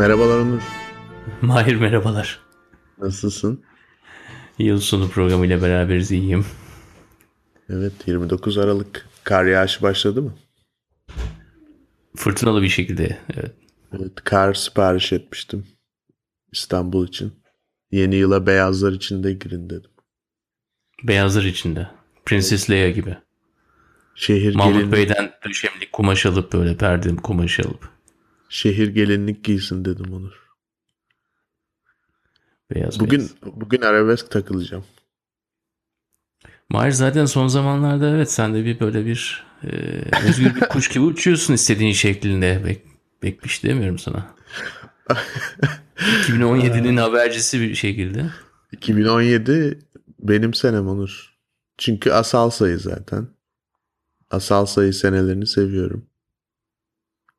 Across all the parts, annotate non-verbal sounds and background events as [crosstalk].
Merhabalar Onur. Mahir merhabalar. Nasılsın? Yıl sonu programıyla beraberiz iyiyim. Evet 29 Aralık kar yağışı başladı mı? Fırtınalı bir şekilde evet. Evet kar sipariş etmiştim İstanbul için. Yeni yıla beyazlar içinde girin dedim. Beyazlar içinde. Prenses Leia gibi. Şehir Mahmut gelinlik, Bey'den döşemlik kumaş alıp böyle perde kumaş alıp. Şehir gelinlik giysin dedim Onur. Beyaz Bugün beyaz. bugün arabesk takılacağım. Mahir zaten son zamanlarda evet sen de bir böyle bir e, özgür bir kuş gibi uçuyorsun istediğin şeklinde. Bek, bekmiş demiyorum sana. 2017'nin [laughs] habercisi bir şekilde. 2017 benim senem Onur. Çünkü asal sayı zaten. Asal sayı senelerini seviyorum.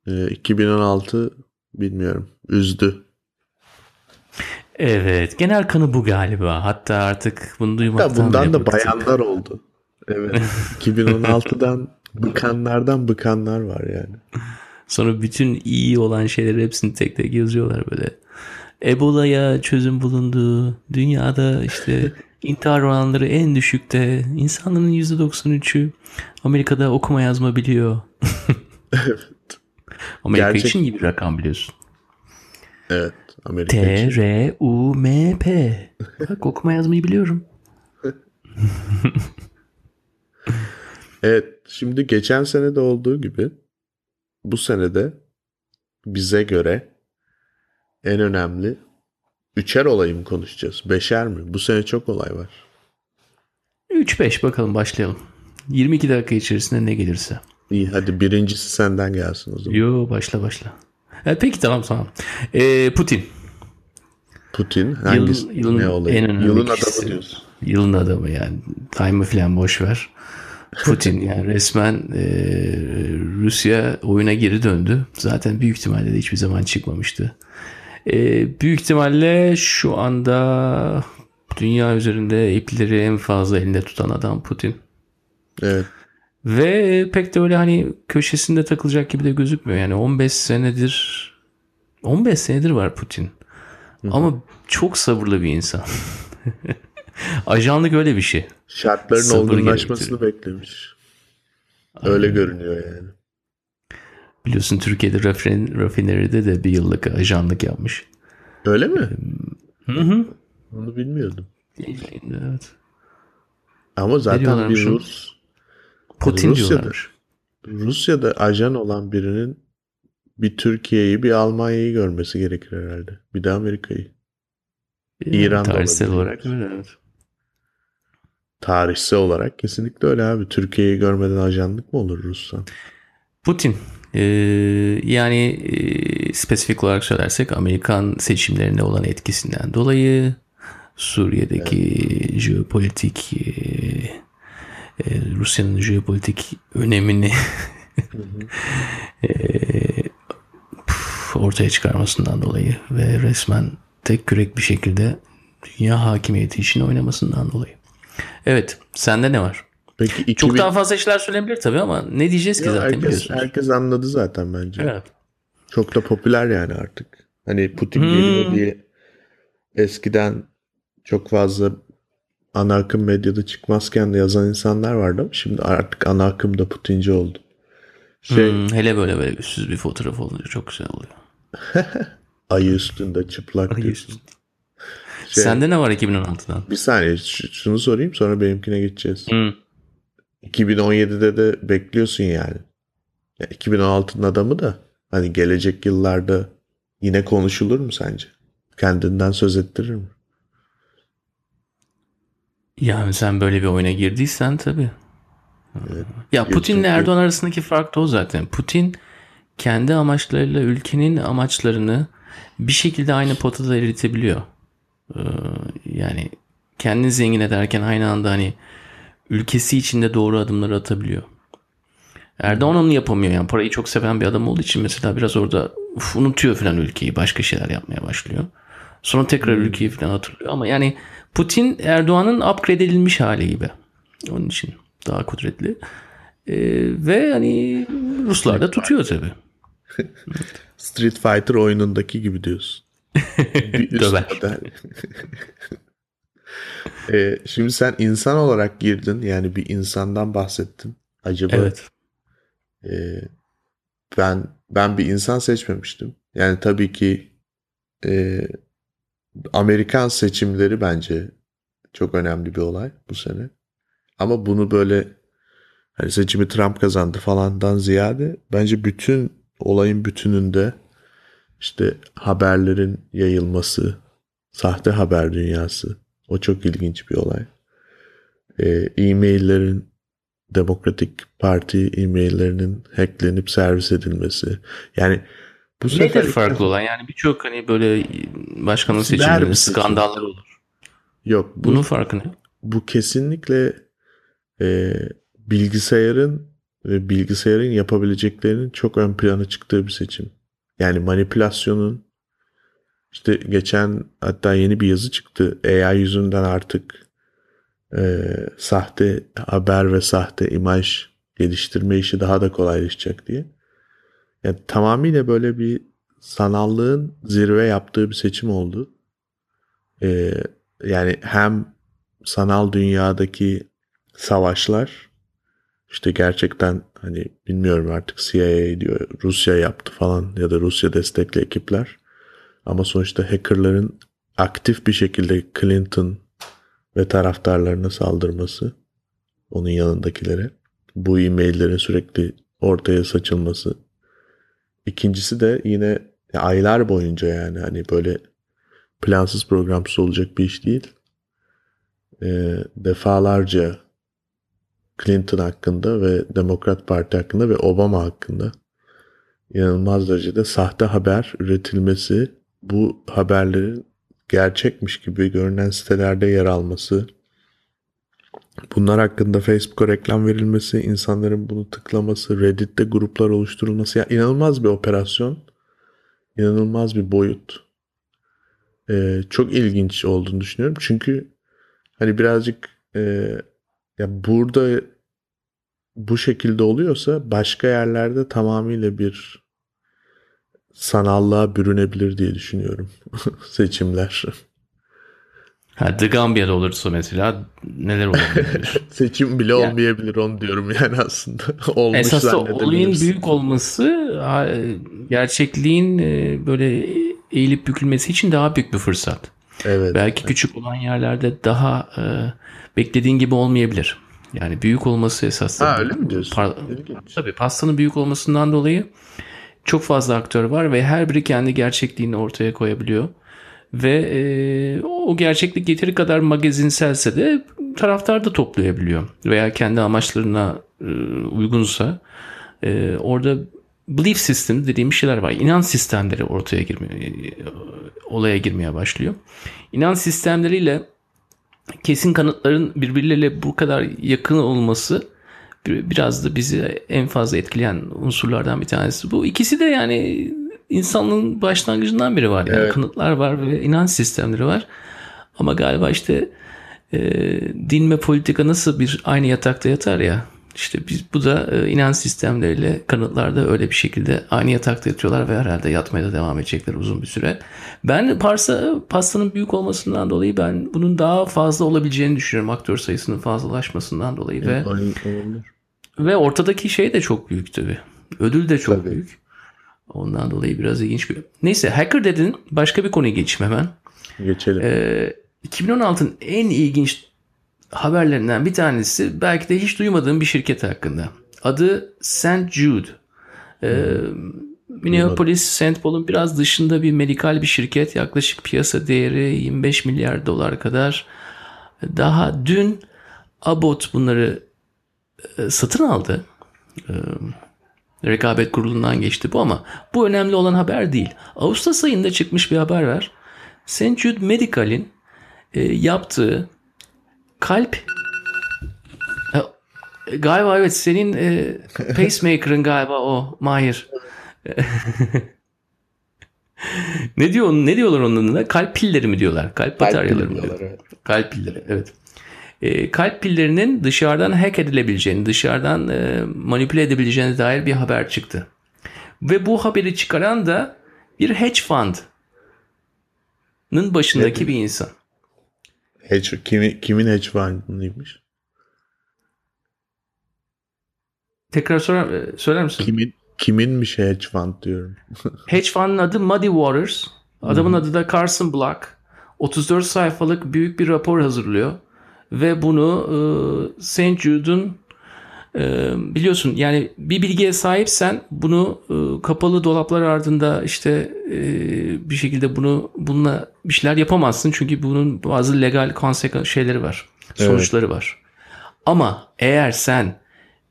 Ee, 2016 bilmiyorum. Üzdü. Evet genel kanı bu galiba. Hatta artık bunu duymaktan Ya bundan da bayanlar oldu. Evet. [laughs] 2016'dan bıkanlardan bıkanlar var yani. Sonra bütün iyi olan şeyleri hepsini tek tek yazıyorlar böyle. Ebola'ya çözüm bulundu. Dünyada işte [laughs] intihar oranları en düşükte. İnsanların %93'ü Amerika'da okuma yazma biliyor. Amerika Gerçek- için iyi bir rakam biliyorsun. Evet. Amerika için. T-R-U-M-P. Bak okuma yazmayı biliyorum. [laughs] Evet. Şimdi geçen sene de olduğu gibi bu senede bize göre en önemli üçer olayı mı konuşacağız? Beşer mi? Bu sene çok olay var. 3-5 bakalım başlayalım. 22 dakika içerisinde ne gelirse. İyi hadi birincisi senden gelsin o zaman. Yo başla başla. E, peki tamam tamam. E, Putin. Putin hangisi? Yılın- yılın ne olayı? en önemli Yılın kişisi. adamı diyorsun. Yılın adamı yani. Time'ı falan boş ver. Putin [laughs] yani resmen e, Rusya oyuna geri döndü. Zaten büyük ihtimalle de hiçbir zaman çıkmamıştı. E, büyük ihtimalle şu anda dünya üzerinde ipleri en fazla elinde tutan adam Putin. Evet. Ve pek de öyle hani köşesinde takılacak gibi de gözükmüyor. Yani 15 senedir 15 senedir var Putin. Ama çok sabırlı bir insan. [laughs] Ajanlık öyle bir şey. Şartların Sabır olgunlaşmasını beklemiş. Öyle görünüyor yani. Biliyorsun Türkiye'de rafin, rafineride de bir yıllık ajanlık yapmış. Öyle mi? Hı hı. Onu bilmiyordum. Evet. Ama zaten bir? Rus Putin Rusya'da. diyorlarmış. Rusya'da ajan olan birinin bir Türkiye'yi bir Almanya'yı görmesi gerekir herhalde. Bir de Amerika'yı. İran'da Tarihsel olarak öyle evet. Tarihsel olarak kesinlikle öyle abi. Türkiye'yi görmeden ajanlık mı olur Rus'tan? Putin e, yani e, spesifik olarak söylersek Amerikan seçimlerine olan etkisinden dolayı Suriye'deki jeopolitik e, e, Rusya'nın jeopolitik önemini [laughs] e, ortaya çıkarmasından dolayı ve resmen tek kürek bir şekilde dünya hakimiyeti için oynamasından dolayı. Evet, sende ne var? Peki 2000... Çok daha fazla şeyler söylenebilir tabii ama ne diyeceğiz ki Ya zaten herkes, biliyorsunuz. herkes anladı zaten bence. Evet. Çok da popüler yani artık. Hani Putin Hmm. geliyor diye eskiden çok fazla ana akım medyada çıkmazken de yazan insanlar vardı ama şimdi artık ana akım da Putinci oldu. Şey Hmm, hele böyle böyle üstsüz bir fotoğraf olunca çok güzel oluyor. [laughs] ayı üstünde çıplak Ay, diyorsun. Şey, Sende ne var 2016'dan? Bir saniye şunu sorayım sonra benimkine geçeceğiz. Hmm. 2017'de de bekliyorsun yani. Ya 2016'nın adamı da hani gelecek yıllarda yine konuşulur mu sence? Kendinden söz ettirir mi? Yani sen böyle bir oyuna girdiysen tabii. Ya Putin'le Erdoğan arasındaki fark da o zaten. Putin kendi amaçlarıyla ülkenin amaçlarını bir şekilde aynı potada eritebiliyor. Ee, yani kendini zengin ederken aynı anda hani ülkesi içinde doğru adımları atabiliyor. Erdoğan onu yapamıyor yani parayı çok seven bir adam olduğu için mesela biraz orada uf, unutuyor falan ülkeyi başka şeyler yapmaya başlıyor. Sonra tekrar ülkeyi falan hatırlıyor ama yani Putin Erdoğan'ın upgrade edilmiş hali gibi. Onun için daha kudretli. Ee, ve hani Ruslar da tutuyor tabii. [laughs] Street Fighter oyunundaki gibi diyorsun. [laughs] Döver. [laughs] Ee, şimdi sen insan olarak girdin. Yani bir insandan bahsettin. Acaba Evet. e, ben ben bir insan seçmemiştim. Yani tabii ki e, Amerikan seçimleri bence çok önemli bir olay bu sene. Ama bunu böyle hani seçimi Trump kazandı falandan ziyade bence bütün olayın bütününde işte haberlerin yayılması, sahte haber dünyası o çok ilginç bir olay. Ee, e-maillerin Demokratik Parti e-maillerinin hacklenip servis edilmesi. Yani bu Nedir sefer farklı olan? Yani birçok hani böyle başkanın Siber bir seçimlerinde seçim. skandallar olur. yok bu Bunun farkı ne? bu kesinlikle e, bilgisayarın ve bilgisayarın yapabileceklerinin çok ön plana çıktığı bir seçim. Yani manipülasyonun işte geçen hatta yeni bir yazı çıktı. AI yüzünden artık e, sahte haber ve sahte imaj geliştirme işi daha da kolaylaşacak diye. Yani tamamıyla böyle bir sanallığın zirve yaptığı bir seçim oldu. E, yani hem sanal dünyadaki savaşlar işte gerçekten hani bilmiyorum artık CIA diyor Rusya yaptı falan ya da Rusya destekli ekipler ama sonuçta hackerların aktif bir şekilde Clinton ve taraftarlarına saldırması onun yanındakilere bu e-maillerin sürekli ortaya saçılması İkincisi de yine aylar boyunca yani hani böyle plansız programsız olacak bir iş değil. E, defalarca Clinton hakkında ve Demokrat Parti hakkında ve Obama hakkında inanılmaz derecede sahte haber üretilmesi, bu haberlerin gerçekmiş gibi görünen sitelerde yer alması, bunlar hakkında Facebook'a reklam verilmesi, insanların bunu tıklaması, Reddit'te gruplar oluşturulması, ya inanılmaz bir operasyon, inanılmaz bir boyut. Ee, çok ilginç olduğunu düşünüyorum. Çünkü hani birazcık e, ya burada bu şekilde oluyorsa başka yerlerde tamamıyla bir sanallığa bürünebilir diye düşünüyorum [laughs] seçimler. Ha, The Gambia'da olursa mesela neler olabilir? [laughs] Seçim bile Yani- olmayabilir onu diyorum yani aslında. [laughs] Olmuş Esas olayın büyük olması ha, gerçekliğin e, böyle eğilip bükülmesi için daha büyük bir fırsat. Evet. Belki küçük olan yerlerde daha e, beklediğin gibi olmayabilir. Yani büyük olması esas. Ha öyle mi diyorsun? Par-. Tabii pastanın büyük olmasından dolayı çok fazla aktör var ve her biri kendi gerçekliğini ortaya koyabiliyor. Ve e, o gerçeklik yeteri kadar magazinselse de taraftar da toplayabiliyor. Veya kendi amaçlarına e, uygunsa e, orada belief system dediğim şeyler var. İnanç sistemleri ortaya girmeye, e, olaya girmeye başlıyor. İnanç sistemleriyle kesin kanıtların birbirleriyle bu kadar yakın olması bir- biraz da bizi en fazla etkileyen unsurlardan bir tanesi. Bu ikisi de yani insanlığın başlangıcından beri var. Yani Evet. kanıtlar var ve inanç sistemleri var. Ama galiba işte e, din ve politika nasıl bir aynı yatakta yatar ya. İşte biz bu da e, inanç sistemleriyle kanıtlarda öyle bir şekilde aynı yatakta yatıyorlar ve herhalde yatmaya da devam edecekler uzun bir süre. Ben parsa pastanın büyük olmasından dolayı ben bunun daha fazla olabileceğini düşünüyorum aktör sayısının fazlalaşmasından dolayı ve Aynen, olabilir. ve ortadaki şey de çok büyük tabii. Ödül de çok Tabii. büyük. Ondan dolayı biraz ilginç bir. Neyse hacker dedin başka bir konuya geçeyim hemen. Geçelim. Ee, 2016'ın en ilginç haberlerinden bir tanesi belki de hiç duymadığım bir şirket hakkında. Adı St. Jude. Ee, Minneapolis, St. Paul'un biraz dışında bir medikal bir şirket. Yaklaşık piyasa değeri 25 milyar dolar kadar. Daha dün Abbott bunları e, satın aldı. Rekabet kurulundan geçti bu ama bu önemli olan haber değil. Ağustos ayında çıkmış bir haber var. St. Jude Medical'in e, yaptığı kalp E, galiba evet senin e, [laughs] pacemaker'ın galiba o Mahir. [laughs] ne diyor ne diyorlar onun adına? Kalp pilleri mi diyorlar? Kalp bataryaları mı diyorlar? Kalp pilleri evet. E, kalp pillerinin dışarıdan hack edilebileceğini, dışarıdan e, manipüle edebileceğine dair bir haber çıktı. Ve bu haberi çıkaran da bir hedge fund'ın başındaki Evet. bir insan. Hedge, kimi, kimin hedge fund'ıymış? Tekrar sorar, e, söyler misin? Kimin kiminmiş hedge fund diyorum. [laughs] Hedge fund'ın adı Muddy Waters. Adamın adı da Carson Black. 34 sayfalık büyük bir rapor hazırlıyor. Ve bunu e, St. Jude'un e, biliyorsun yani bir bilgiye sahipsen bunu e, kapalı dolaplar ardında işte e, bir şekilde bunu bununla bir şeyler yapamazsın. Çünkü bunun bazı legal konsek şeyleri var. Sonuçları var. Ama eğer sen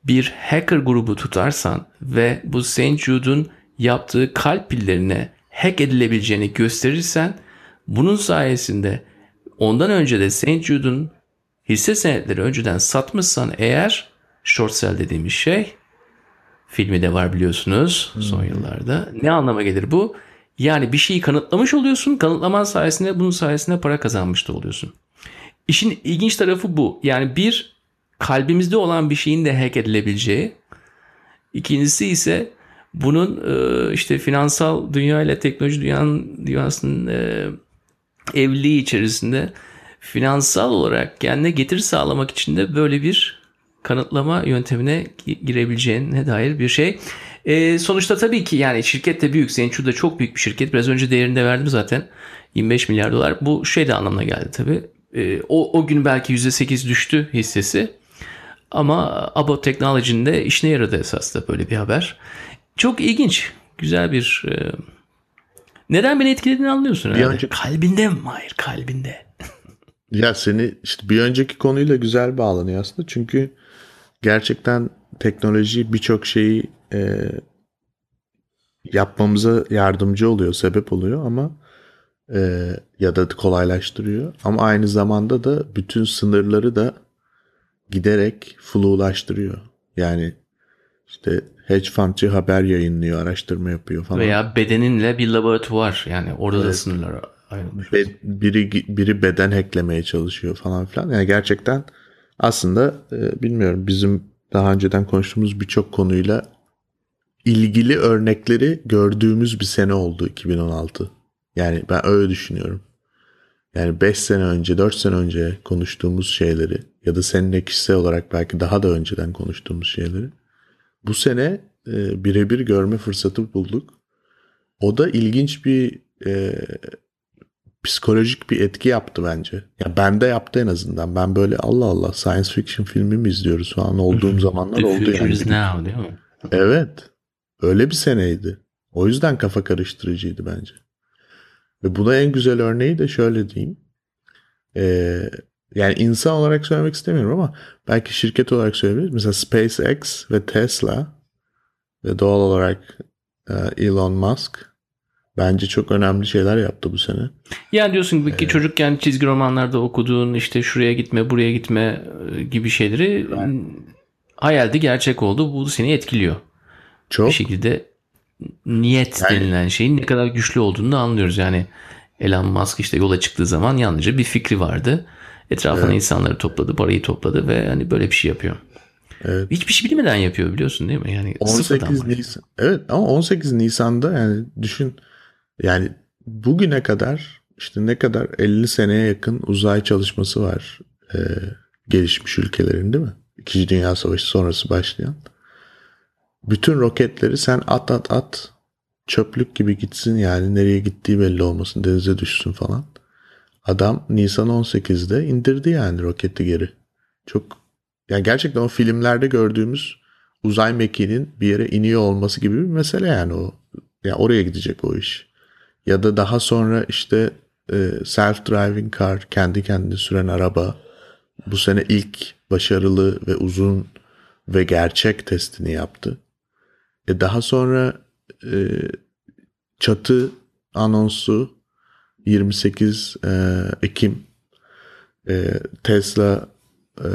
bir hacker grubu tutarsan ve bu St. Jude'un yaptığı kalp pillerine hack edilebileceğini gösterirsen bunun sayesinde ondan önce de St. Jude'un hisse senetleri önceden satmışsan eğer short sell dediğimiz şey filmi de var biliyorsunuz son yıllarda. Ne anlama gelir bu? Yani bir şeyi kanıtlamış oluyorsun. Kanıtlaman sayesinde bunun sayesinde para kazanmış da oluyorsun. İşin ilginç tarafı bu. Yani bir kalbimizde olan bir şeyin de hack edilebileceği. İkincisi ise bunun e, işte finansal dünya ile teknoloji dünyanın, dünyasının e, evliliği içerisinde finansal olarak kendine getiri sağlamak için de böyle bir kanıtlama yöntemine gi- girebileceğine dair bir şey. E, sonuçta tabii ki yani şirket de büyük. Senchu da çok büyük bir şirket. Biraz önce değerini de verdim zaten. 25 milyar dolar. Bu şey de anlamına geldi tabii. E, o, o gün belki %8 düştü hissesi. Ama Abbott Technology'nin de işine yaradı esas da böyle bir haber. Çok ilginç. Güzel bir... e, neden beni etkilediğini anlıyorsun herhalde. önce- Kalbinde mi? Hayır kalbinde. Ya seni işte bir önceki konuyla güzel bağlanıyor aslında. Çünkü gerçekten teknoloji birçok şeyi e, yapmamıza yardımcı oluyor, sebep oluyor ama e, ya da kolaylaştırıyor. Ama aynı zamanda da bütün sınırları da giderek flulaştırıyor. Yani işte hedge fundçı haber yayınlıyor, araştırma yapıyor falan. Veya bedeninle bir laboratuvar. Yani orada da sınırlar ayrılmış. Be- biri biri beden hacklemeye çalışıyor falan filan. Yani gerçekten aslında e, bilmiyorum bizim daha önceden konuştuğumuz birçok konuyla ilgili örnekleri gördüğümüz bir sene oldu 2016. Yani ben öyle düşünüyorum. Yani 5 sene önce, 4 sene önce konuştuğumuz şeyleri ya da seninle kişisel olarak belki daha da önceden konuştuğumuz şeyleri bu sene e, birebir görme fırsatı bulduk. O da ilginç bir e, psikolojik bir etki yaptı bence. Ya bende yaptı en azından. Ben böyle Allah Allah science fiction filmi mi izliyoruz falan olduğum [laughs] zamanlar oldu yani. now değil mi? Evet. Öyle bir seneydi. O yüzden kafa karıştırıcıydı bence. Ve buna en güzel örneği de şöyle diyeyim. Ee, yani insan olarak söylemek istemiyorum ama belki şirket olarak söyleyebiliriz. Mesela SpaceX ve Tesla ve doğal olarak e, Elon Musk bence çok önemli şeyler yaptı bu sene. Yani diyorsun ki çocukken çizgi romanlarda okuduğun işte şuraya gitme buraya gitme e, gibi şeyleri m, hayalde gerçek oldu. Bu seni etkiliyor. Çok Bir şekilde niyet Yani- denilen şeyin ne kadar güçlü olduğunu da anlıyoruz. Yani Elon Musk işte yola çıktığı zaman yalnızca bir fikri vardı. Etrafına insanları topladı, parayı topladı ve hani böyle bir şey yapıyor. Evet. Hiçbir şey bilmeden yapıyor biliyorsun değil mi? Yani sıfırdan 18 var. Nisan. Evet ama 18 Nisan'da yani düşün yani bugüne kadar işte ne kadar 50 seneye yakın uzay çalışması var e, gelişmiş ülkelerin değil mi? İkinci Dünya Savaşı sonrası başlayan. Bütün roketleri sen at at at çöplük gibi gitsin yani nereye gittiği belli olmasın denize düşsün falan. Adam Nisan 18'de indirdi yani roketi geri. Çok yani gerçekten o filmlerde gördüğümüz uzay mekiğinin bir yere iniyor olması gibi bir mesele yani o. Ya oraya gidecek o iş. Ya da daha sonra işte e, self-driving car, kendi kendine süren araba bu sene ilk başarılı ve uzun ve gerçek testini yaptı. E daha sonra e, çatı anonsu 28 e, Ekim e, Tesla e,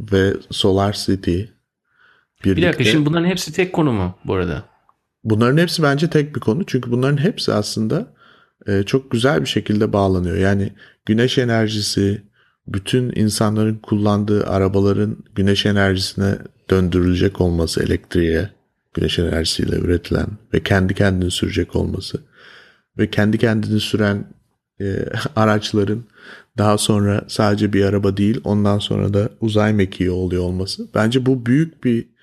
ve Solar City Bir birlikte. dakika şimdi bunların hepsi tek konu mu bu arada? Bunların hepsi bence tek bir konu. Çünkü bunların hepsi aslında e, çok güzel bir şekilde bağlanıyor. Yani güneş enerjisi, bütün insanların kullandığı arabaların güneş enerjisine döndürülecek olması elektriğe güneş enerjisiyle üretilen ve kendi kendini sürecek olması ve kendi kendini süren e, [laughs] araçların daha sonra sadece bir araba değil ondan sonra da uzay mekiği oluyor olması. Bence bu büyük bir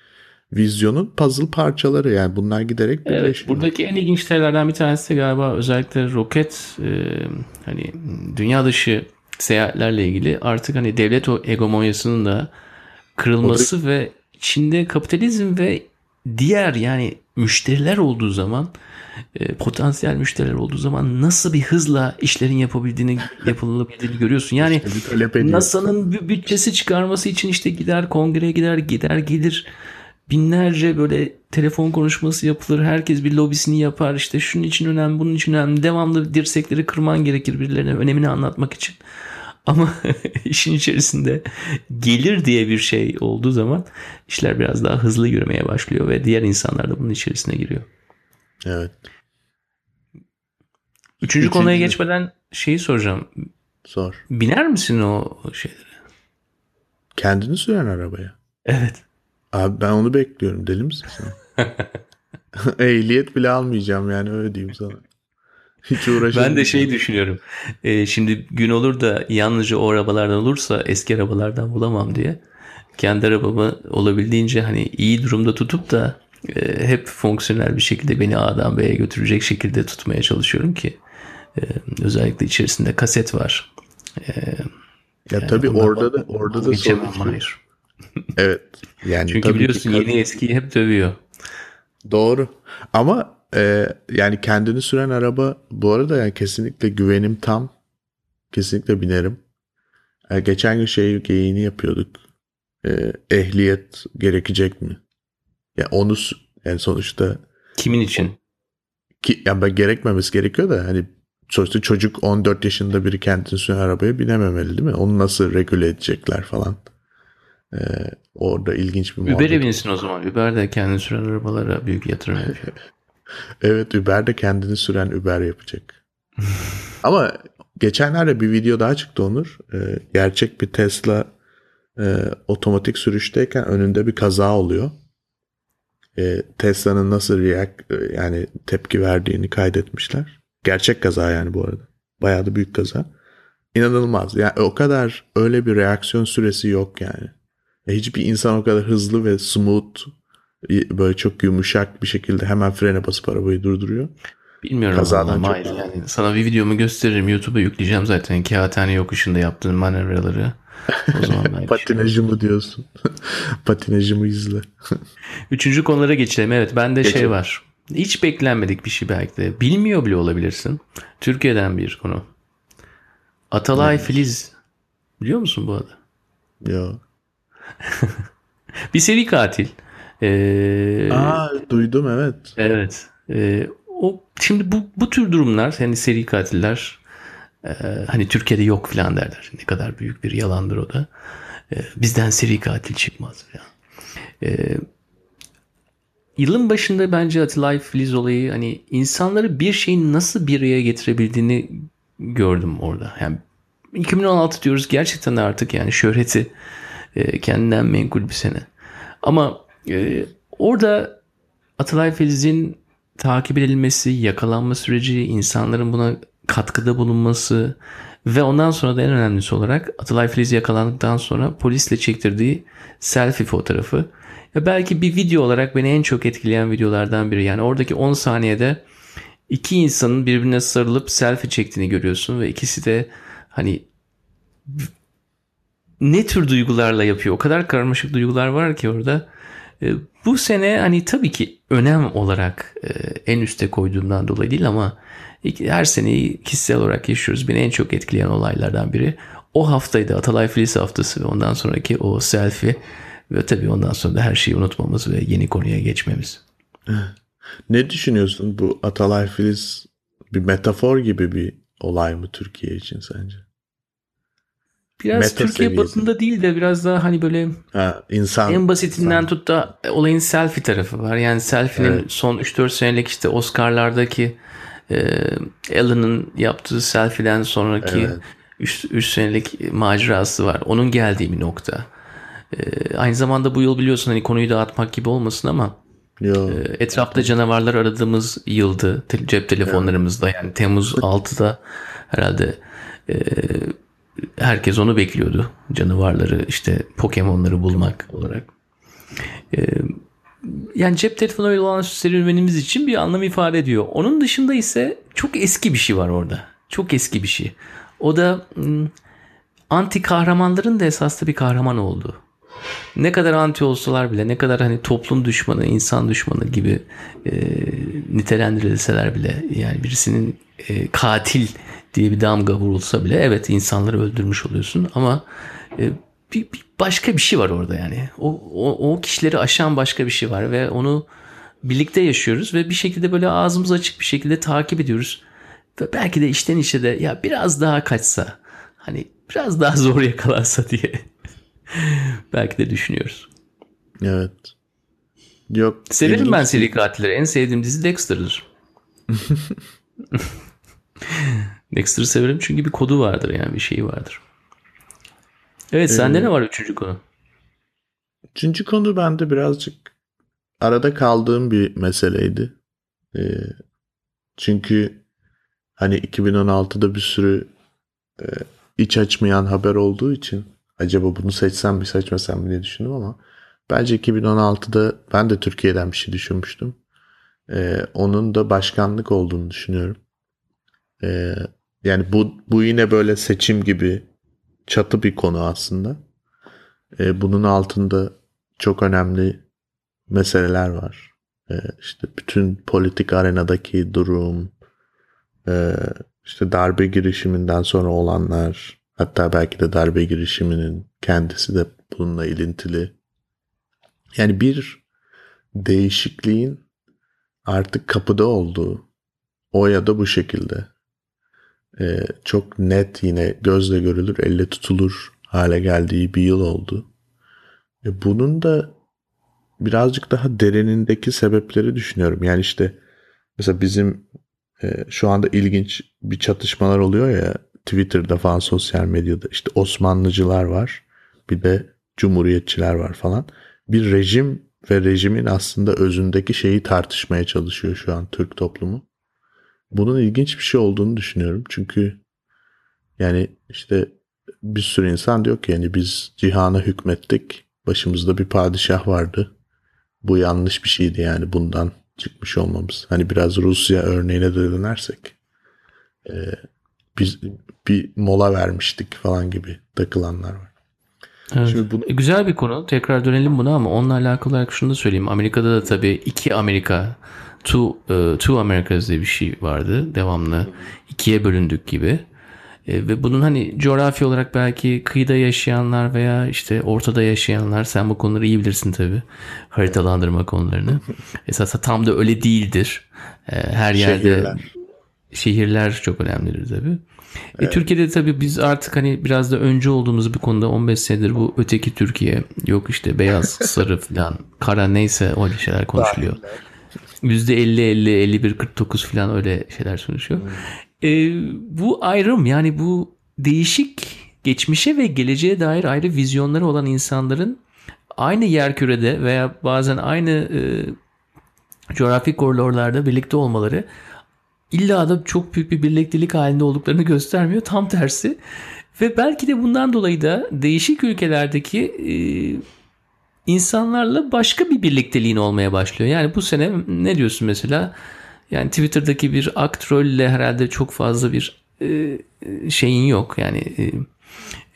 vizyonun puzzle parçaları yani bunlar giderek birleşiyor. Evet, buradaki en ilginç şeylerden bir tanesi galiba özellikle roket e, hani dünya dışı seyahatlerle ilgili artık hani devlet o egomonyasının da kırılması ve Çin'de kapitalizm ve diğer yani müşteriler olduğu zaman e, potansiyel müşteriler olduğu zaman nasıl bir hızla işlerin yapabildiğini [laughs] yapılabildiğini görüyorsun. Yani NASA'nın bütçesi çıkarması için işte gider kongreye gider gider gelir binlerce böyle telefon konuşması yapılır. Herkes bir lobisini yapar. İşte şunun için önemli, bunun için önemli. Devamlı dirsekleri kırman gerekir birilerine önemini anlatmak için. Ama [laughs] işin içerisinde gelir diye bir şey olduğu zaman işler biraz daha hızlı yürümeye başlıyor ve diğer insanlar da bunun içerisine giriyor. Evet. Üçüncü, Üçüncü konuya geçmeden şeyi soracağım. Sor. Biner misin o şeylere? Kendini süren arabaya. Evet. Abi ben onu bekliyorum. Deli misin sen? [laughs] Ehliyet bile almayacağım yani öyle diyeyim sana. Hiç uğraşamam. Ben de şey düşünüyorum. Ee, şimdi gün olur da yalnızca o arabalardan olursa eski arabalardan bulamam diye. Kendi arabamı olabildiğince hani iyi durumda tutup da e, hep fonksiyonel bir şekilde beni A'dan B'ye götürecek şekilde tutmaya çalışıyorum ki e, özellikle içerisinde kaset var. E, ya yani tabii orada da orada da sorun. Hayır. Evet. Yani Çünkü tabii biliyorsun ki, yeni eskiyi hep dövüyor. Doğru. Ama e, yani kendini süren araba bu arada yani kesinlikle güvenim tam. Kesinlikle binerim. E, geçen gün şey geyiğini yapıyorduk. E, ehliyet gerekecek mi? Ya onu yani sonuçta kimin için? Ki yani ben gerekmemesi gerekiyor da hani sonuçta çocuk 14 yaşında biri kendini süren arabaya binememeli değil mi? Onu nasıl regüle edecekler falan. Ee, orada ilginç bir muhabbet. Uber'e binsin o zaman. Uber de kendini süren arabalara büyük yatırım yapıyor. [laughs] evet Uber de kendini süren Uber yapacak. [laughs] Ama geçenlerde bir video daha çıktı Onur. Ee, gerçek bir Tesla e, otomatik sürüşteyken önünde bir kaza oluyor. Ee, Tesla'nın nasıl react e, yani tepki verdiğini kaydetmişler. Gerçek kaza yani bu arada. Bayağı da büyük kaza. İnanılmaz. Yani o kadar öyle bir reaksiyon süresi yok yani. Hiçbir insan o kadar hızlı ve smooth böyle çok yumuşak bir şekilde hemen frene basıp arabayı durduruyor. Bilmiyorum Kazadan ama hayır yani sana bir videomu gösteririm YouTube'a yükleyeceğim zaten kağıthane yokuşunda yaptığın manevraları. O zaman [laughs] Patinajımı diyorsun. [laughs] Patinajımı izle. [laughs] Üçüncü konulara geçelim. Evet bende Geçelim. şey var. Hiç beklenmedik bir şey belki de. Bilmiyor bile olabilirsin. Türkiye'den bir konu. Atalay Filiz. Biliyor musun bu adı? Yok. [laughs] bir seri katil. Ee, Aa duydum evet. Evet. Ee, o şimdi bu bu tür durumlar hani seri katiller e, hani Türkiye'de yok filan derler. Ne kadar büyük bir yalandır o da. E, bizden seri katil çıkmaz filan. E, yılın başında bence Atilla Filiz olayı hani insanları bir şeyin nasıl bir araya getirebildiğini gördüm orada. Yani 2016 diyoruz gerçekten artık yani şöhreti e, kendinden menkul bir sene. Ama e, orada Atalay Filiz'in takip edilmesi, yakalanma süreci, insanların buna katkıda bulunması ve ondan sonra da en önemlisi olarak Atalay Filiz yakalandıktan sonra polisle çektirdiği selfie fotoğrafı. Ya belki bir video olarak beni en çok etkileyen videolardan biri. Yani oradaki 10 saniyede iki insanın birbirine sarılıp selfie çektiğini görüyorsun ve ikisi de hani ne tür duygularla yapıyor? O kadar karmaşık duygular var ki orada. E, bu sene hani tabii ki önem olarak e, en üste koyduğumdan dolayı değil ama her seneyi kişisel olarak yaşıyoruz. Beni en çok etkileyen olaylardan biri. O haftaydı Atalay Filiz haftası ve ondan sonraki o selfie ve tabii ondan sonra da her şeyi unutmamız ve yeni konuya geçmemiz. Ne düşünüyorsun bu Atalay Filiz bir metafor gibi bir olay mı Türkiye için sence? Biraz Meta Türkiye seviyesi. batında değil de biraz daha hani böyle ha, insan en basitinden insan. tut da olayın selfie tarafı var. Yani selfie'nin evet. son 3-4 senelik işte Oscar'lardaki e, Ellen'ın yaptığı selfie'den sonraki 3 evet. senelik macerası var. Onun geldiği bir nokta. E, aynı zamanda bu yıl biliyorsun hani konuyu dağıtmak gibi olmasın ama Yo. Ee, Etrafta canavarlar aradığımız yıldı cep telefonlarımızda yani Temmuz 6'da herhalde e, herkes onu bekliyordu. Canavarları işte Pokemon'ları bulmak olarak. Ee, yani cep telefonuyla olan serüvenimiz için bir anlam ifade ediyor. Onun dışında ise çok eski bir şey var orada. Çok eski bir şey. O da hmm, anti kahramanların da esaslı bir kahraman olduğu. Ne kadar anti olsalar bile, ne kadar hani toplum düşmanı, insan düşmanı gibi e, nitelendirilseler bile, yani birisinin e, katil diye bir damga vurulsa bile, evet insanları öldürmüş oluyorsun ama e, bir, bir başka bir şey var orada yani. O, o, o kişileri aşan başka bir şey var ve onu birlikte yaşıyoruz ve bir şekilde böyle ağzımız açık bir şekilde takip ediyoruz. Ve belki de içten içe de ya biraz daha kaçsa, hani biraz daha [laughs] zor yakalarsa diye [laughs] belki de düşünüyoruz. Evet. Yok. Severim ilginç ben seri katilleri. En sevdiğim dizi Dexter'dır. [laughs] Dexter'ı severim çünkü bir kodu vardır yani bir şeyi vardır. Evet sende ne var üçüncü konu? Üçüncü konu bende birazcık arada kaldığım bir meseleydi. Ee, çünkü hani 2016'da bir sürü e, iç açmayan haber olduğu için acaba bunu seçsem mi seçmesem mi diye düşündüm ama bence 2016'da ben de Türkiye'den bir şey düşünmüştüm. Ee, onun da başkanlık olduğunu düşünüyorum. Ee, yani bu, bu yine böyle seçim gibi çatı bir konu aslında. Ee, bunun altında çok önemli meseleler var. Ee, işte bütün politik arenadaki durum, e, işte darbe girişiminden sonra olanlar, hatta belki de darbe girişiminin kendisi de bununla ilintili. Yani bir değişikliğin artık kapıda olduğu, o ya da bu şekilde e, çok net yine gözle görülür, elle tutulur hale geldiği bir yıl oldu. E, bunun da birazcık daha derinindeki sebepleri düşünüyorum. Yani işte mesela bizim e, şu anda ilginç bir çatışmalar oluyor ya Twitter'da falan sosyal medyada işte Osmanlıcılar var bir de Cumhuriyetçiler var falan. Bir rejim ve rejimin aslında özündeki şeyi tartışmaya çalışıyor şu an Türk toplumu. Bunun ilginç bir şey olduğunu düşünüyorum. Çünkü yani işte bir sürü insan diyor ki yani biz cihana hükmettik. Başımızda bir padişah vardı. Bu yanlış bir şeydi yani bundan çıkmış olmamız. Hani biraz Rusya örneğine de dönersek. e, biz bir mola vermiştik falan gibi takılanlar var. Evet. Şimdi bunu E, Güzel bir konu. Tekrar dönelim buna ama onunla alakalı olarak şunu da söyleyeyim. Amerika'da da tabii iki Amerika, two, e, two Americas diye bir şey vardı. Devamlı ikiye bölündük gibi. E, ve bunun hani coğrafi olarak belki kıyıda yaşayanlar veya işte ortada yaşayanlar sen bu konuları iyi bilirsin tabii. Haritalandırma konularını. [laughs] Esasında tam da öyle değildir. E, her yerde Şehirler. Şehirler çok önemlidir tabii. E, Türkiye'de tabii biz artık hani biraz da önce olduğumuz bir konuda 15 senedir bu öteki Türkiye yok işte beyaz, [laughs] sarı falan, kara neyse öyle şeyler konuşuluyor. %50, 50, 51, 49 falan öyle şeyler konuşuyor. E, bu ayrım yani bu değişik geçmişe ve geleceğe dair ayrı vizyonları olan insanların aynı yerkürede veya bazen aynı e, coğrafi koridorlarda birlikte olmaları illa da çok büyük bir birliktelik halinde olduklarını göstermiyor. Tam tersi. Ve belki de bundan dolayı da değişik ülkelerdeki e, insanlarla başka bir birlikteliğin olmaya başlıyor. Yani bu sene ne diyorsun mesela? Yani Twitter'daki bir aktrolle herhalde çok fazla bir e, şeyin yok. Yani e,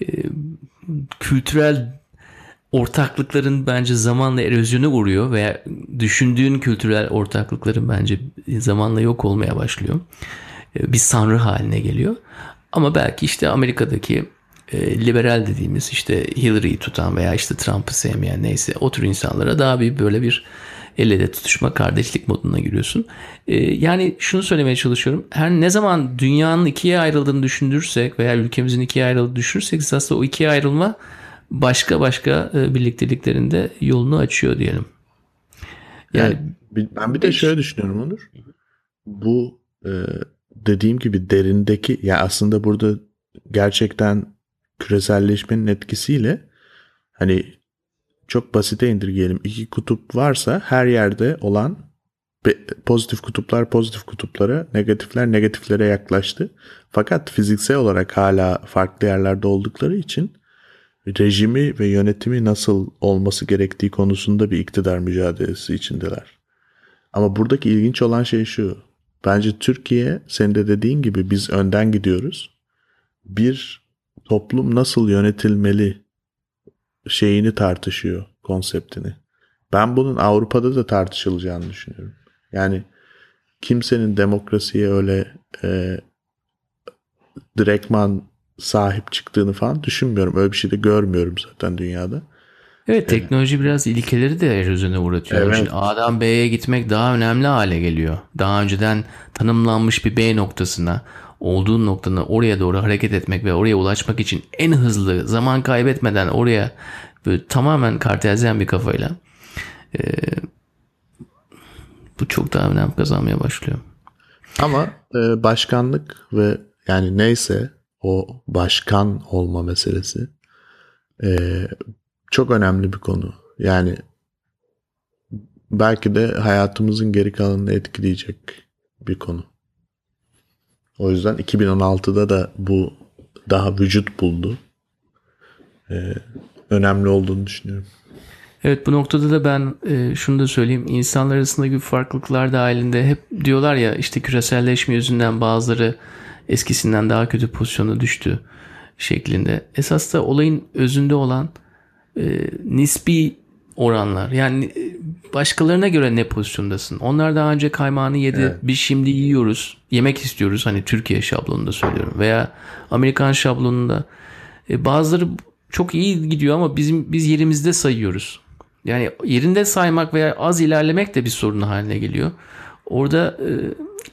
e, kültürel ortaklıkların bence zamanla erozyona uğruyor veya düşündüğün kültürel ortaklıkların bence zamanla yok olmaya başlıyor. E, Bir sanrı haline geliyor. Ama belki işte Amerika'daki e, liberal dediğimiz işte Hillary'yi tutan veya işte Trump'ı sevmeyen neyse o tür insanlara daha bir böyle bir el ele tutuşma kardeşlik moduna giriyorsun. E, yani şunu söylemeye çalışıyorum. Her ne zaman dünyanın ikiye ayrıldığını düşünürsek veya ülkemizin ikiye ayrıldığını düşünürsek aslında o ikiye ayrılma başka başka e, birlikteliklerinde yolunu açıyor diyelim. Yani Yani ben bir de şöyle düşünüyorum Onur. Bu e, dediğim gibi derindeki ya aslında burada gerçekten küreselleşmenin etkisiyle hani çok basite indirgeyelim. İki kutup varsa her yerde olan pozitif kutuplar pozitif kutuplara, negatifler negatiflere yaklaştı. Fakat fiziksel olarak hala farklı yerlerde oldukları için rejimi ve yönetimi nasıl olması gerektiği konusunda bir iktidar mücadelesi içindeler. Ama buradaki ilginç olan şey şu. Bence Türkiye senin de dediğin gibi biz önden gidiyoruz. Bir toplum nasıl yönetilmeli şeyini tartışıyor konseptini. Ben bunun Avrupa'da da tartışılacağını düşünüyorum. Yani kimsenin demokrasiye öyle e, direktman sahip çıktığını falan düşünmüyorum. Öyle bir şey de görmüyorum zaten dünyada. Evet teknoloji evet. biraz ilkeleri de erozyona uğratıyor. Evet. Şimdi A'dan B'ye gitmek daha önemli hale geliyor. Daha önceden tanımlanmış bir B noktasına olduğun noktanın oraya doğru hareket etmek ve oraya ulaşmak için en hızlı zaman kaybetmeden oraya böyle tamamen kartezyen bir kafayla e, bu çok daha önem kazanmaya başlıyor. Ama e, başkanlık ve yani neyse o başkan olma meselesi e, çok önemli bir konu. Yani belki de hayatımızın geri kalanını etkileyecek bir konu. O yüzden 2016'da da bu daha vücut buldu. Ee, önemli olduğunu düşünüyorum. Evet bu noktada da ben e, şunu da söyleyeyim. İnsanlar arasındaki farklılıklar dahilinde hep diyorlar ya işte küreselleşme yüzünden bazıları eskisinden daha kötü pozisyona düştü şeklinde. Esas da olayın özünde olan e, nispi oranlar. Yani e, başkalarına göre ne pozisyondasın? Onlar daha önce kaymağını yedi. Evet. Biz şimdi yiyoruz. Yemek istiyoruz. Hani Türkiye şablonunda söylüyorum. Veya Amerikan şablonunda. E, bazıları çok iyi gidiyor ama bizim biz yerimizde sayıyoruz. Yani yerinde saymak veya az ilerlemek de bir sorun haline geliyor. Orada e,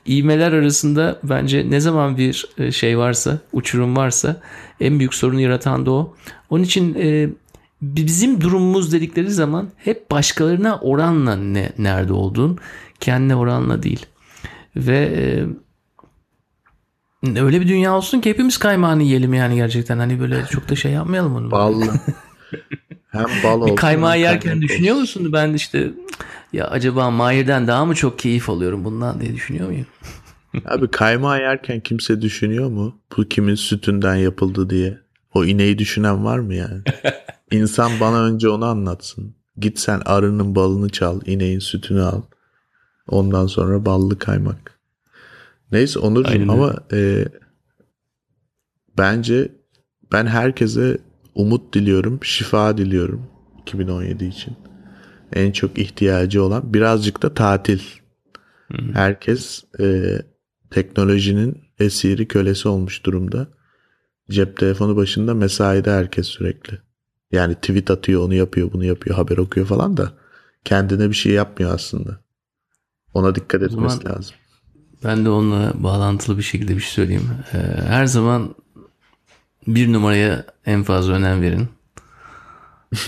ivmeler arasında bence ne zaman bir e, şey varsa, uçurum varsa en büyük sorunu yaratan da o. Onun için e, bizim durumumuz dedikleri zaman hep başkalarına oranla ne nerede olduğun, kendine oranla değil. Ve e, öyle bir dünya olsun ki hepimiz kaymağını yiyelim yani gerçekten. Hani böyle çok da şey yapmayalım onu. Ballı. [laughs] hem bal olsun. Bir kaymağı yerken düşünüyor musun? Ben işte ya acaba Mahir'den daha mı çok keyif alıyorum bundan diye düşünüyor muyum? [laughs] Abi kaymağı yerken kimse düşünüyor mu? Bu kimin sütünden yapıldı diye. O ineği düşünen var mı yani? [laughs] İnsan bana önce onu anlatsın. Git sen arının balını çal, ineğin sütünü al. Ondan sonra ballı kaymak. Neyse Onurcuğum ama e, bence ben herkese umut diliyorum, şifa diliyorum 2017 için. En çok ihtiyacı olan birazcık da tatil. Hmm. Herkes e, teknolojinin esiri kölesi olmuş durumda. Cep telefonu başında mesaide herkes sürekli. Yani tweet atıyor, onu yapıyor, bunu yapıyor, haber okuyor falan da kendine bir şey yapmıyor aslında. Ona dikkat etmesi lazım. Ben de onunla bağlantılı bir şekilde bir şey söyleyeyim. Ee, her zaman bir numaraya en fazla önem verin.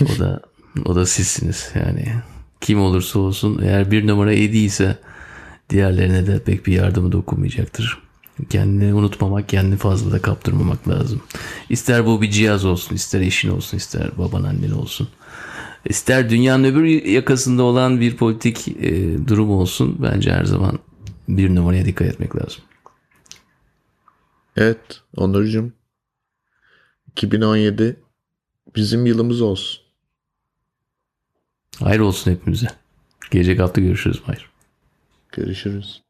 O da [laughs] o da sizsiniz yani. Kim olursa olsun eğer bir numara iyi değilse diğerlerine de pek bir yardımı dokunmayacaktır. Kendini unutmamak, kendini fazla da kaptırmamak lazım. İster bu bir cihaz olsun, ister eşin olsun, ister baban annen olsun. İster dünyanın öbür yakasında olan bir politik e, durum olsun. Bence her zaman bir numaraya dikkat etmek lazım. Evet Onurcuğum. 2017 bizim yılımız olsun. Hayır olsun hepimize. Gelecek hafta görüşürüz Hayır. Görüşürüz.